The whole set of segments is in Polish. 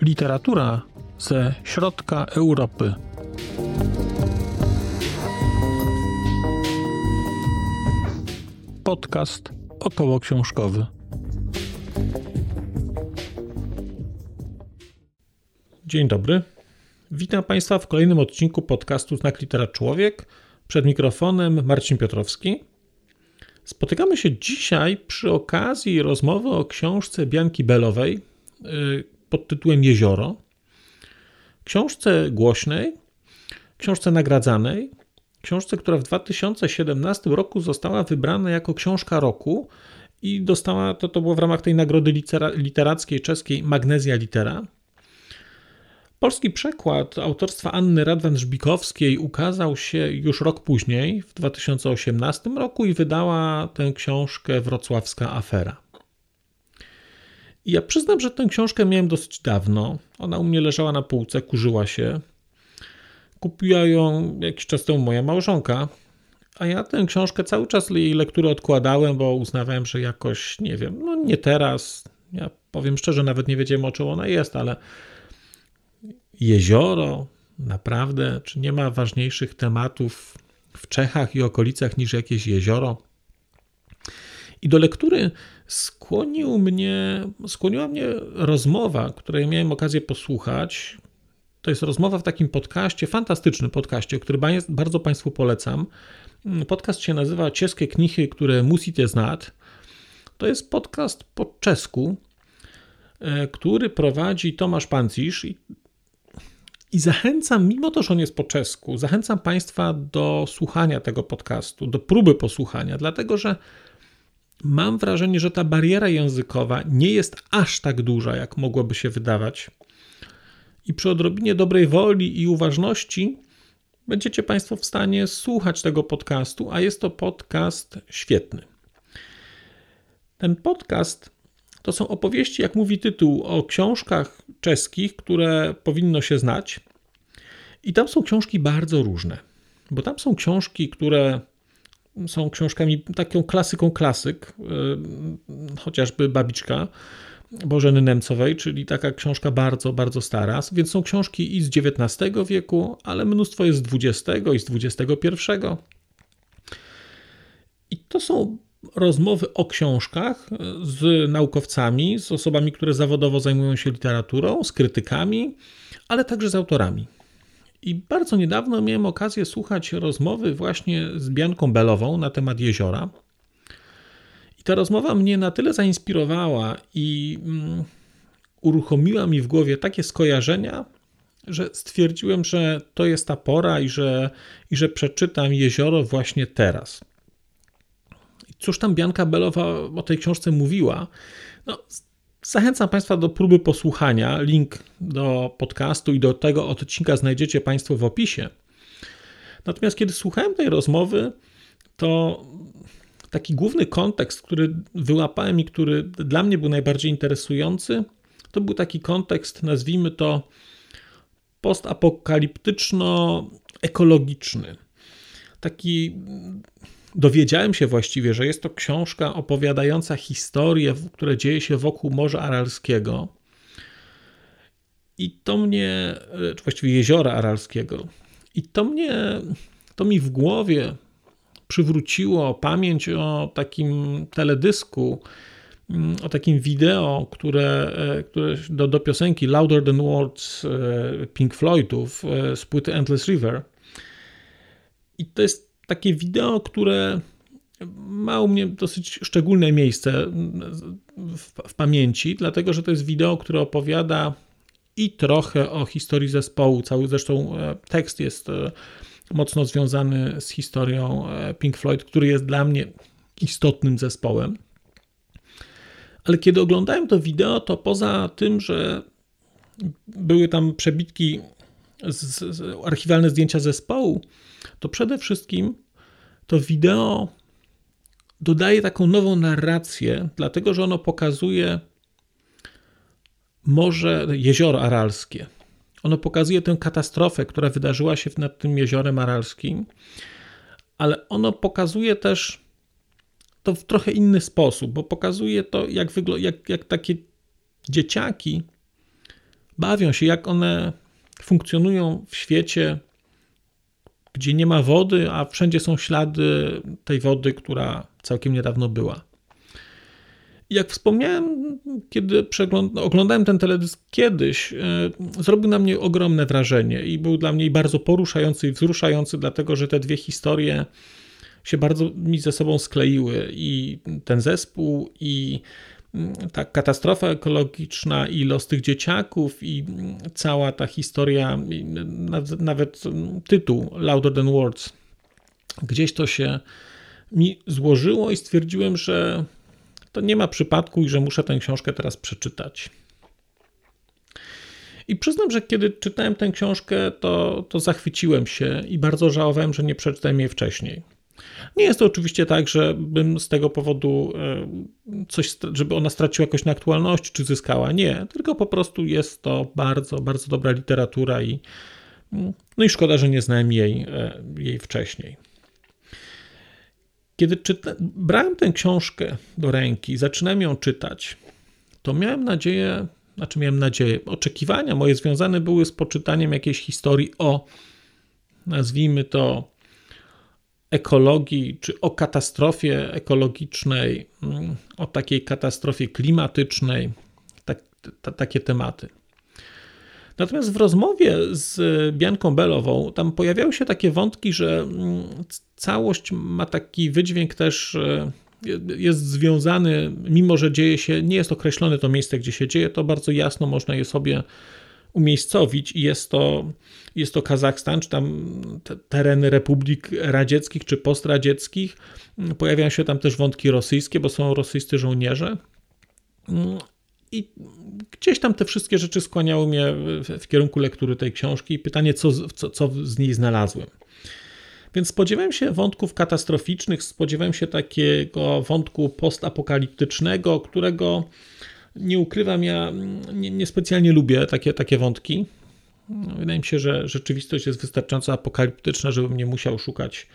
Literatura ze środka Europy. Podcast około książkowy. Dzień dobry. Witam Państwa w kolejnym odcinku podcastu Znak Litera Człowiek. Przed mikrofonem Marcin Piotrowski. Spotykamy się dzisiaj przy okazji rozmowy o książce Bianki Belowej y, pod tytułem Jezioro. Książce głośnej, książce nagradzanej, książce, która w 2017 roku została wybrana jako książka roku i dostała, to, to było w ramach tej nagrody literackiej czeskiej Magnezja Litera. Polski przekład autorstwa Anny Radwan-Żbikowskiej ukazał się już rok później, w 2018 roku, i wydała tę książkę Wrocławska Afera. I ja przyznam, że tę książkę miałem dosyć dawno. Ona u mnie leżała na półce, kurzyła się. Kupiła ją jakiś czas temu moja małżonka, a ja tę książkę cały czas jej lekturę odkładałem, bo uznawałem, że jakoś, nie wiem, no nie teraz. Ja powiem szczerze, nawet nie wiedziałem o czym ona jest, ale jezioro, naprawdę, czy nie ma ważniejszych tematów w Czechach i okolicach niż jakieś jezioro? I do lektury skłonił mnie, skłoniła mnie rozmowa, której miałem okazję posłuchać. To jest rozmowa w takim podcaście, fantastycznym podcaście, który bardzo Państwu polecam. Podcast się nazywa Czeskie knichy, które musicie znać. To jest podcast po czesku, e, który prowadzi Tomasz Pancisz. Zachęcam, mimo to, że on jest po czesku, zachęcam Państwa do słuchania tego podcastu, do próby posłuchania, dlatego że mam wrażenie, że ta bariera językowa nie jest aż tak duża, jak mogłoby się wydawać. I przy odrobinie dobrej woli i uważności będziecie Państwo w stanie słuchać tego podcastu, a jest to podcast świetny. Ten podcast to są opowieści, jak mówi tytuł, o książkach czeskich, które powinno się znać. I tam są książki bardzo różne, bo tam są książki, które są książkami taką klasyką klasyk, y, chociażby Babiczka Bożeny Nemcowej, czyli taka książka bardzo, bardzo stara, więc są książki i z XIX wieku, ale mnóstwo jest z XX i z XXI. I to są rozmowy o książkach z naukowcami, z osobami, które zawodowo zajmują się literaturą, z krytykami, ale także z autorami. I bardzo niedawno miałem okazję słuchać rozmowy właśnie z Bianką Belową na temat jeziora. I ta rozmowa mnie na tyle zainspirowała i mm, uruchomiła mi w głowie takie skojarzenia, że stwierdziłem, że to jest ta pora i że, i że przeczytam jezioro właśnie teraz. Cóż tam Bianka Belowa o tej książce mówiła? No, Zachęcam Państwa do próby posłuchania. Link do podcastu i do tego odcinka znajdziecie Państwo w opisie. Natomiast kiedy słuchałem tej rozmowy, to taki główny kontekst, który wyłapałem i który dla mnie był najbardziej interesujący, to był taki kontekst, nazwijmy to postapokaliptyczno-ekologiczny. Taki dowiedziałem się właściwie, że jest to książka opowiadająca historię, która dzieje się wokół Morza Aralskiego. I to mnie, czy właściwie jeziora Aralskiego. I to mnie, to mi w głowie przywróciło pamięć o takim teledysku, mm, o takim wideo, które, e, które do, do piosenki Louder Than Words e, Pink Floydów e, z płyty Endless River. I to jest takie wideo, które ma u mnie dosyć szczególne miejsce w, w, pamięci, dlatego że to jest wideo, które opowiada i trochę o historii zespołu. Cały zresztą e, tekst jest e, mocno związany z historią e, Pink Floyd, który jest dla mnie istotnym zespołem. Ale kiedy oglądałem to wideo, to poza tym, że były tam przebitki, z, z, archiwalne zdjęcia zespołu, to przede wszystkim to wideo dodaje taką nową narrację, dlatego że ono pokazuje morze, jezioro aralskie. Ono pokazuje tę katastrofę, która wydarzyła się nad tym jeziorem aralskim, ale ono pokazuje też to w trochę inny sposób, bo pokazuje to, jak, wygl- jak, jak takie dzieciaki bawią się, jak one funkcjonują w świecie, gdzie nie ma wody, a wszędzie są ślady tej wody, która całkiem niedawno była. Jak wspomniałem, kiedy oglądałem ten teledysk kiedyś, e, zrobił na mnie ogromne wrażenie i był dla mnie bardzo poruszający i wzruszający, dlatego że te dwie historie się bardzo mi ze sobą skleiły i ten zespół i ta katastrofa ekologiczna i los tych dzieciaków i mm, cała ta historia, nawet tytuł Louder Than Words, gdzieś to się mi złożyło i stwierdziłem, że to nie ma przypadku i że muszę tę książkę teraz przeczytać. I przyznam, że kiedy czytałem tę książkę, to, to zachwyciłem się i bardzo żałowałem, że nie przeczytałem jej wcześniej. Nie jest to oczywiście tak, że bym z tego powodu e, coś, żeby ona straciła jakoś na aktualności, czy zyskała. Nie, tylko po prostu jest to bardzo, bardzo dobra literatura i no i szkoda, że nie znałem jej, e, jej wcześniej. Kiedy czyta, brałem tę książkę do ręki, zaczynałem ją czytać, to miałem nadzieję, znaczy miałem nadzieję, oczekiwania moje związane były z poczytaniem jakiejś historii o, nazwijmy to, ekologii, czy o katastrofie ekologicznej, mm, o takiej katastrofie klimatycznej, tak, takie tematy. Natomiast w rozmowie z Bianką Belową tam pojawiały się takie wątki, że mm, całość ma taki wydźwięk też jest związany, mimo że dzieje się, nie jest określone to miejsce, gdzie się dzieje, to bardzo jasno można je sobie umiejscowić i jest to, jest to Kazachstan, czy tam te tereny republik radzieckich czy postradzieckich. Pojawiają się tam też wątki rosyjskie, bo są rosyjscy żołnierze. I gdzieś tam te wszystkie rzeczy skłaniały mnie w kierunku lektury tej książki i pytanie, co, co, co z niej znalazłem. Więc spodziewałem się wątków katastroficznych, spodziewałem się takiego wątku postapokaliptycznego, którego nie ukrywam, ja niespecjalnie nie lubię takie, takie wątki. Wydaje mi się, że rzeczywistość jest wystarczająco apokaliptyczna, żebym nie musiał szukać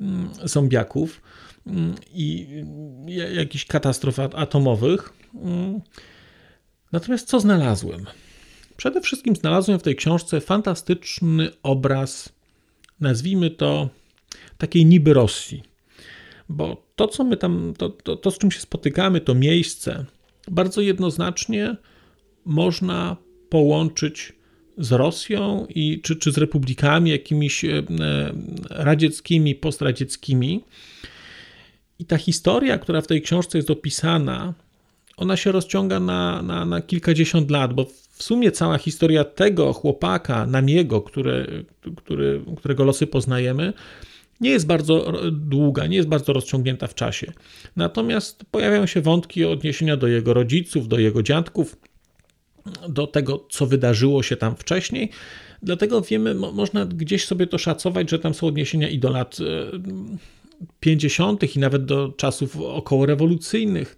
mm, zombiaków mm, i jakichś katastrof atomowych. Mm. Natomiast co znalazłem? Przede wszystkim znalazłem w tej książce fantastyczny obraz, nazwijmy to takiej niby Rosji. Bo to, co my tam, to, to, to z czym się spotykamy, to miejsce, bardzo jednoznacznie można połączyć z Rosją i, czy, czy z republikami jakimiś e, radzieckimi, postradzieckimi. I ta historia, która w tej książce jest opisana, ona się rozciąga na, na, na kilkadziesiąt lat, bo w sumie cała historia tego chłopaka, Namiego, który, który, którego losy poznajemy, nie jest bardzo długa, nie jest bardzo rozciągnięta w czasie. Natomiast pojawiają się wątki odniesienia do jego rodziców, do jego dziadków, do tego, co wydarzyło się tam wcześniej. Dlatego wiemy, można gdzieś sobie to szacować, że tam są odniesienia i do lat 50. E, i nawet do czasów okołorewolucyjnych.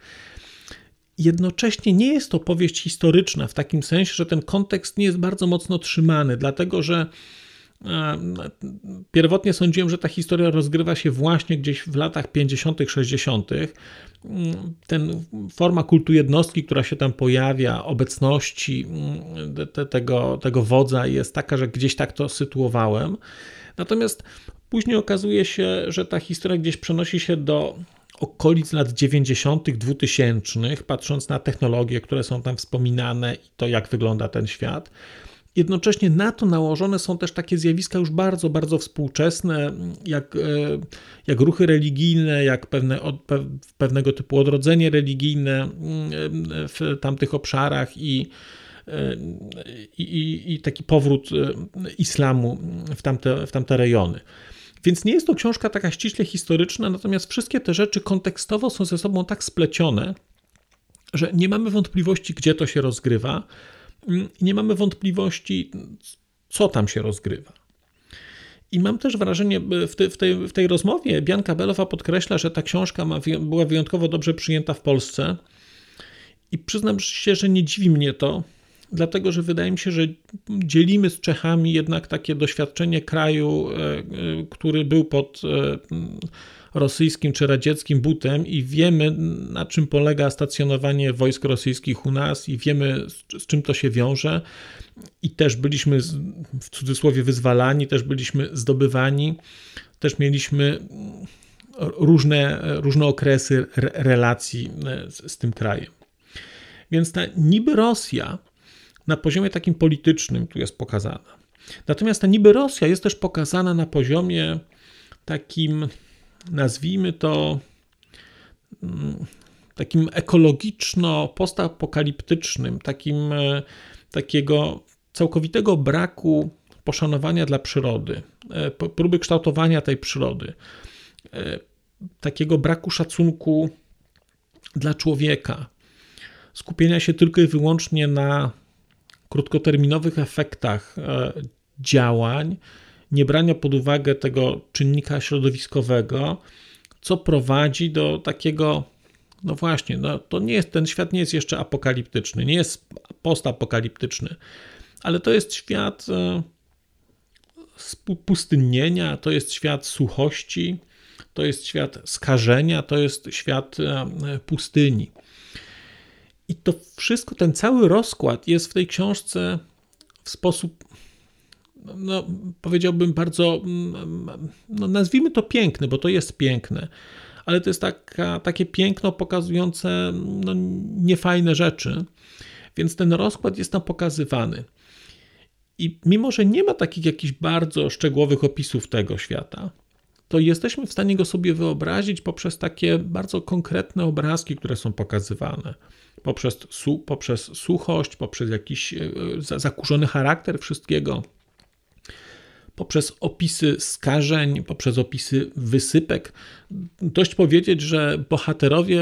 Jednocześnie nie jest to powieść historyczna w takim sensie, że ten kontekst nie jest bardzo mocno trzymany, dlatego że Pierwotnie sądziłem, że ta historia rozgrywa się właśnie gdzieś w latach 50., 60. Ten forma kultu jednostki, która się tam pojawia, obecności te, tego, tego wodza jest taka, że gdzieś tak to sytuowałem. Natomiast później okazuje się, że ta historia gdzieś przenosi się do okolic lat 90., 2000, patrząc na technologie, które są tam wspominane i to, jak wygląda ten świat. Jednocześnie na to nałożone są też takie zjawiska już bardzo, bardzo współczesne, jak, e, jak ruchy religijne, jak pewne, pewnego typu odrodzenie religijne mm, w tamtych obszarach i, e, i, i taki powrót e, islamu w tamte, w tamte rejony. Więc nie jest to książka taka ściśle historyczna, natomiast wszystkie te rzeczy kontekstowo są ze sobą tak splecione, że nie mamy wątpliwości, gdzie to się rozgrywa nie mamy wątpliwości, co tam się rozgrywa. I mam też wrażenie, w, te, w, tej, w tej rozmowie Bianka Belowa podkreśla, że ta książka ma, była wyjątkowo dobrze przyjęta w Polsce. I przyznam się, że nie dziwi mnie to, dlatego że wydaje mi się, że dzielimy z Czechami jednak takie doświadczenie kraju, który był pod rosyjskim czy radzieckim butem i wiemy, na czym polega stacjonowanie wojsk rosyjskich u nas i wiemy, z, z czym to się wiąże. I też byliśmy w cudzysłowie wyzwalani, też byliśmy zdobywani, też mieliśmy różne, różne okresy relacji e, z, z tym krajem. Więc ta niby Rosja na poziomie takim politycznym tu jest pokazana. Natomiast ta niby Rosja jest też pokazana na poziomie takim nazwijmy to mm, takim ekologiczno-postapokaliptycznym, takim e, takiego całkowitego braku poszanowania dla przyrody, e, próby kształtowania tej przyrody, e, takiego braku szacunku dla człowieka, skupienia się tylko i wyłącznie na krótkoterminowych efektach działań, nie brania pod uwagę tego czynnika środowiskowego, co prowadzi do takiego, no właśnie, no to nie jest, ten świat nie jest jeszcze apokaliptyczny, nie jest postapokaliptyczny, ale to jest świat e, pustynnienia, to jest świat suchości, to jest świat skażenia, to jest świat e, pustyni. I to wszystko, ten cały rozkład jest w tej książce w sposób no, powiedziałbym bardzo, no, nazwijmy to piękny, bo to jest piękne, ale to jest taka, takie piękno pokazujące no, niefajne rzeczy, więc ten rozkład jest tam pokazywany. I mimo, że nie ma takich jakichś bardzo szczegółowych opisów tego świata, to jesteśmy w stanie go sobie wyobrazić poprzez takie bardzo konkretne obrazki, które są pokazywane. Poprzez, poprzez suchość, poprzez jakiś e, zakurzony charakter wszystkiego poprzez opisy skażeń, poprzez opisy wysypek. Dość powiedzieć, że bohaterowie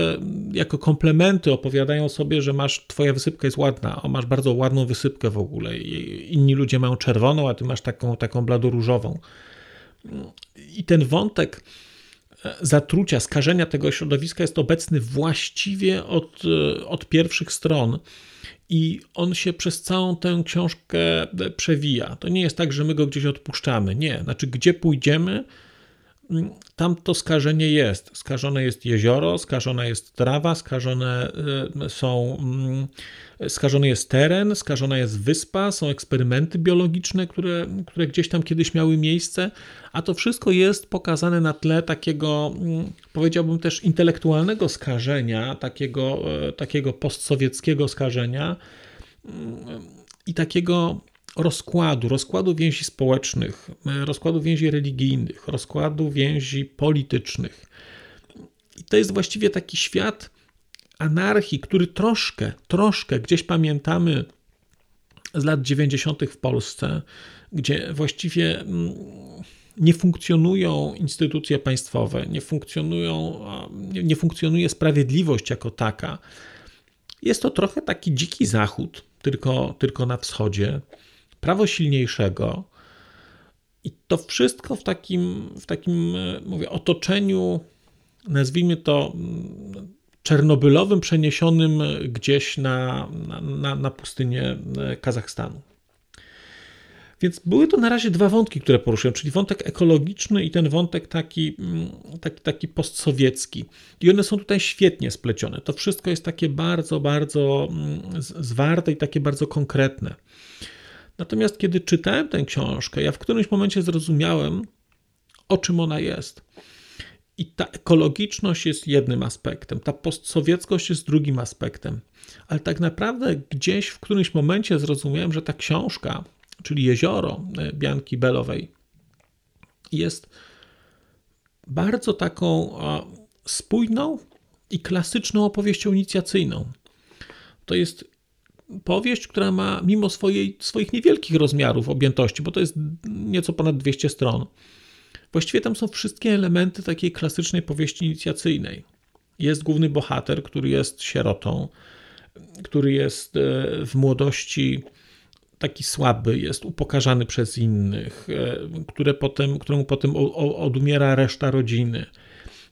jako komplementy opowiadają sobie, że masz, twoja wysypka jest ładna, o, masz bardzo ładną wysypkę w ogóle. Inni ludzie mają czerwoną, a ty masz taką, taką bladoróżową. I ten wątek e, zatrucia, skażenia tego środowiska jest obecny właściwie od, e, od pierwszych stron i on się przez całą tę książkę przewija. To nie jest tak, że my go gdzieś odpuszczamy. Nie, znaczy gdzie pójdziemy, tam to skażenie jest. Skażone jest jezioro, skażona jest trawa, skażone y, są, mm, skażony jest teren, skażona jest wyspa, są eksperymenty biologiczne, które, które gdzieś tam kiedyś miały miejsce, a to wszystko jest pokazane na tle takiego, mm, powiedziałbym też intelektualnego skażenia, takiego, e, takiego postsowieckiego skażenia i takiego rozkładu, rozkładu więzi społecznych, e, rozkładu więzi religijnych, rozkładu więzi politycznych. I to jest właściwie taki świat anarchii, który troszkę, troszkę gdzieś pamiętamy z lat 90. w Polsce, gdzie właściwie mm, nie funkcjonują instytucje państwowe, nie, funkcjonują, nie funkcjonuje sprawiedliwość jako taka. Jest to trochę taki dziki zachód, tylko, tylko na wschodzie, prawo silniejszego. I to wszystko w takim, w takim e, mówię, otoczeniu, nazwijmy to czernobylowym, przeniesionym gdzieś na, na, na pustynię e, Kazachstanu. Więc były to na razie dwa wątki, które poruszyłem, czyli wątek ekologiczny i ten wątek taki, taki, taki postsowiecki. I one są tutaj świetnie splecione. To wszystko jest takie bardzo, bardzo zwarte i takie bardzo konkretne. Natomiast kiedy czytałem tę książkę, ja w którymś momencie zrozumiałem, o czym ona jest. I ta ekologiczność jest jednym aspektem, ta postsowieckość jest drugim aspektem. Ale tak naprawdę gdzieś w którymś momencie zrozumiałem, że ta książka czyli jezioro e, Bianki Belowej, jest bardzo taką spójną i klasyczną opowieścią inicjacyjną. To jest powieść, która ma mimo swojej, swoich niewielkich rozmiarów objętości, bo to jest nieco ponad 200 stron. Właściwie tam są wszystkie elementy takiej klasycznej powieści inicjacyjnej. Jest główny bohater, który jest sierotą, który jest e, w młodości taki słaby jest, upokarzany przez innych, e, które potem, któremu potem odumiera reszta rodziny.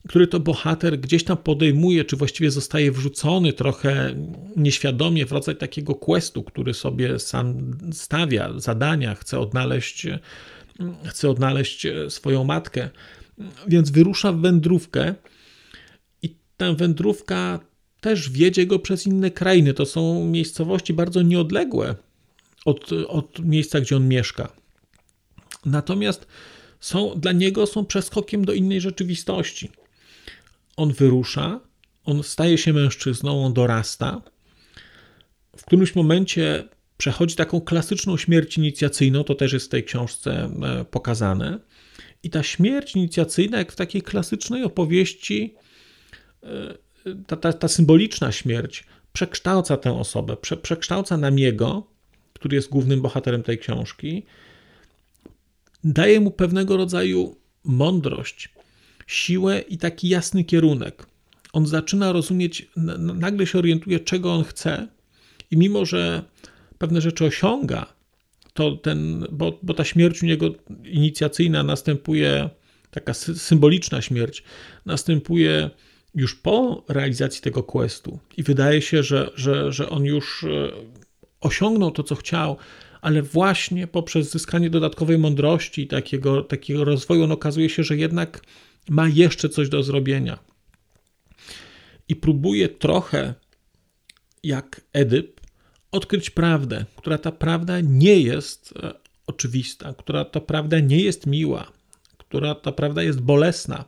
Który to bohater gdzieś tam podejmuje, czy właściwie zostaje wrzucony trochę nieświadomie w rodzaj takiego questu, który sobie sam stawia, zadania, chce odnaleźć, chce odnaleźć swoją matkę. Więc wyrusza w wędrówkę i ta wędrówka też wiedzie go przez inne krainy. To są miejscowości bardzo nieodległe od, od miejsca, gdzie on mieszka. Natomiast są, dla niego są przeskokiem do innej rzeczywistości. On wyrusza, on staje się mężczyzną, on dorasta. W którymś momencie przechodzi taką klasyczną śmierć inicjacyjną, to też jest w tej książce e, pokazane. I ta śmierć inicjacyjna, jak w takiej klasycznej opowieści, e, ta, ta, ta symboliczna śmierć, przekształca tę osobę, prze, przekształca Namiego, który jest głównym bohaterem tej książki, daje mu pewnego rodzaju mądrość, siłę i taki jasny kierunek. On zaczyna rozumieć, nagle się orientuje, czego on chce, i mimo, że pewne rzeczy osiąga, to ten, bo, bo ta śmierć u niego inicjacyjna następuje, taka symboliczna śmierć, następuje już po realizacji tego questu. I wydaje się, że, że, że on już e, osiągnął to, co chciał, ale właśnie poprzez zyskanie dodatkowej mądrości takiego, takiego rozwoju, on okazuje się, że jednak ma jeszcze coś do zrobienia. I próbuje trochę, jak Edyp, odkryć prawdę, która ta prawda nie jest e, oczywista, która ta prawda nie jest miła, która ta prawda jest bolesna.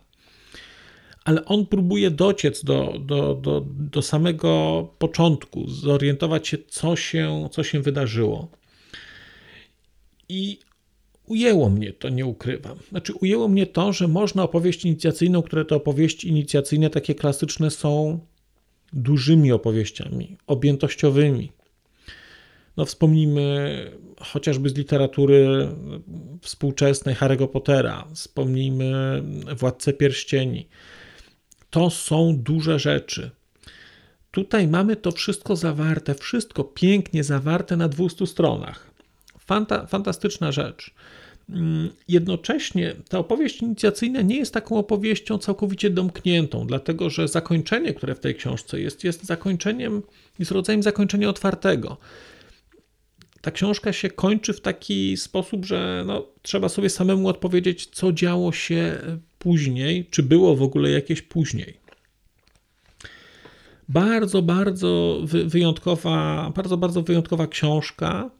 Ale on próbuje dociec do, do, do, do samego początku, zorientować się co, się, co się wydarzyło. I ujęło mnie to, nie ukrywam. Znaczy, ujęło mnie to, że można opowieść inicjacyjną, które to opowieści inicjacyjne, takie klasyczne, są dużymi opowieściami, objętościowymi. No, wspomnijmy chociażby z literatury współczesnej Harry'ego Pottera, wspomnijmy Władcę Pierścieni. To są duże rzeczy. Tutaj mamy to wszystko zawarte, wszystko pięknie zawarte na 200 stronach. Fanta, fantastyczna rzecz. Mm, jednocześnie ta opowieść inicjacyjna nie jest taką opowieścią całkowicie domkniętą, dlatego że zakończenie, które w tej książce jest, jest zakończeniem, jest rodzajem zakończenia otwartego. Ta książka się kończy w taki sposób, że no, trzeba sobie samemu odpowiedzieć, co działo się później, czy było w ogóle jakieś później. Bardzo, bardzo wyjątkowa, bardzo, bardzo wyjątkowa książka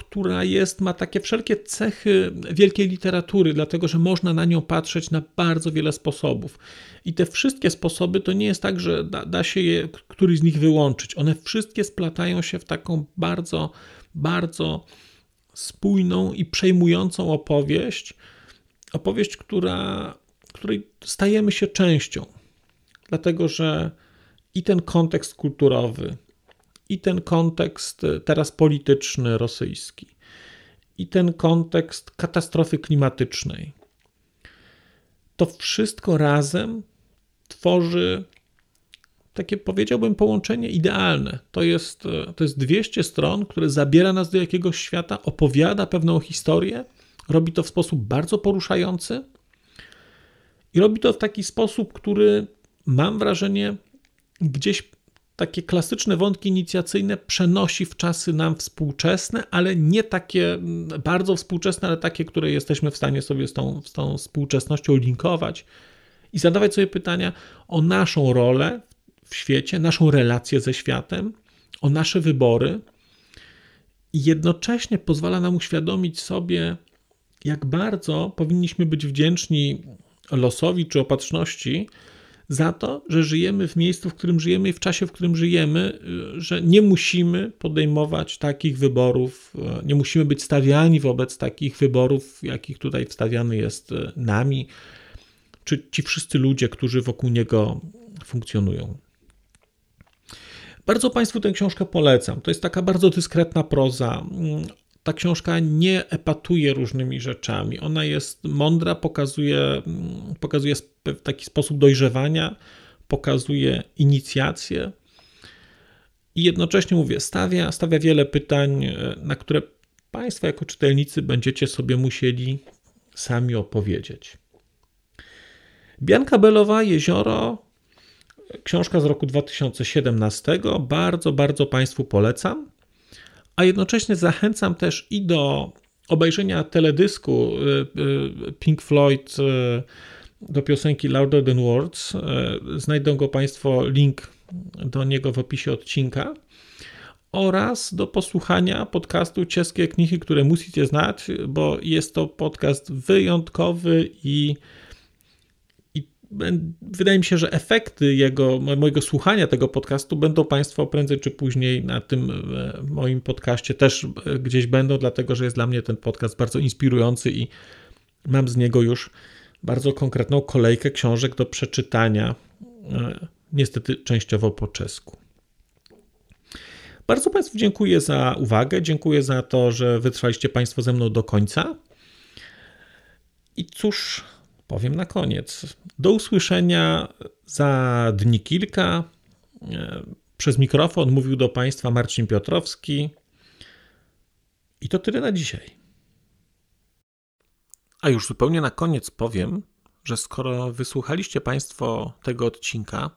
która jest, ma takie wszelkie cechy wielkiej literatury, dlatego że można na nią patrzeć na bardzo wiele sposobów. I te wszystkie sposoby to nie jest tak, że da, da się je któryś z nich wyłączyć. One wszystkie splatają się w taką bardzo, bardzo spójną i przejmującą opowieść. Opowieść, która, której stajemy się częścią, dlatego że i ten kontekst kulturowy, i ten kontekst e, teraz polityczny rosyjski, i ten kontekst katastrofy klimatycznej. To wszystko razem tworzy takie, powiedziałbym, połączenie idealne. To jest, e, to jest 200 stron, które zabiera nas do jakiegoś świata, opowiada pewną historię, robi to w sposób bardzo poruszający i robi to w taki sposób, który mam wrażenie gdzieś takie klasyczne wątki inicjacyjne przenosi w czasy nam współczesne, ale nie takie mm, bardzo współczesne, ale takie, które jesteśmy w stanie sobie z tą, z tą współczesnością linkować i zadawać sobie pytania o naszą rolę w świecie, naszą relację ze światem, o nasze wybory i jednocześnie pozwala nam uświadomić sobie, jak bardzo powinniśmy być wdzięczni losowi czy opatrzności, za to, że żyjemy w miejscu, w którym żyjemy i w czasie, w którym żyjemy, y, że nie musimy podejmować takich wyborów, y, nie musimy być stawiani wobec takich wyborów, jakich tutaj wstawiany jest y, nami, czy ci wszyscy ludzie, którzy wokół niego funkcjonują. Bardzo Państwu tę książkę polecam. To jest taka bardzo dyskretna proza. Mm, ta książka nie epatuje różnymi rzeczami. Ona jest mądra, pokazuje, pokazuje w taki sposób dojrzewania, pokazuje inicjację i jednocześnie mówię, stawia, stawia wiele pytań, na które Państwo jako czytelnicy będziecie sobie musieli sami opowiedzieć. Bianka Belowa, Jezioro, książka z roku 2017. Bardzo, bardzo Państwu polecam. A jednocześnie zachęcam też i do obejrzenia teledysku y, y, Pink Floyd y, do piosenki Louder Than Words. Znajdą go Państwo link do niego w opisie odcinka oraz do posłuchania podcastu Czeskie Knihy, które musicie znać, bo jest to podcast wyjątkowy i wydaje mi się, że efekty jego, mojego słuchania tego podcastu będą Państwo prędzej czy później na tym e, moim podcaście też e, gdzieś będą, dlatego że jest dla mnie ten podcast bardzo inspirujący i mam z niego już bardzo konkretną kolejkę książek do przeczytania, e, niestety częściowo po czesku. Bardzo Państwu dziękuję za uwagę, dziękuję za to, że wytrwaliście Państwo ze mną do końca. I cóż, powiem na koniec. Do usłyszenia za dni kilka. Przez mikrofon mówił do Państwa Marcin Piotrowski. I to tyle na dzisiaj. A już zupełnie na koniec powiem, że skoro wysłuchaliście Państwo tego odcinka,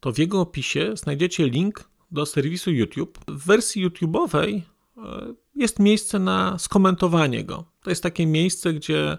to w jego opisie znajdziecie link do serwisu YouTube. W wersji YouTube'owej e, jest miejsce na skomentowanie go. To jest takie miejsce, gdzie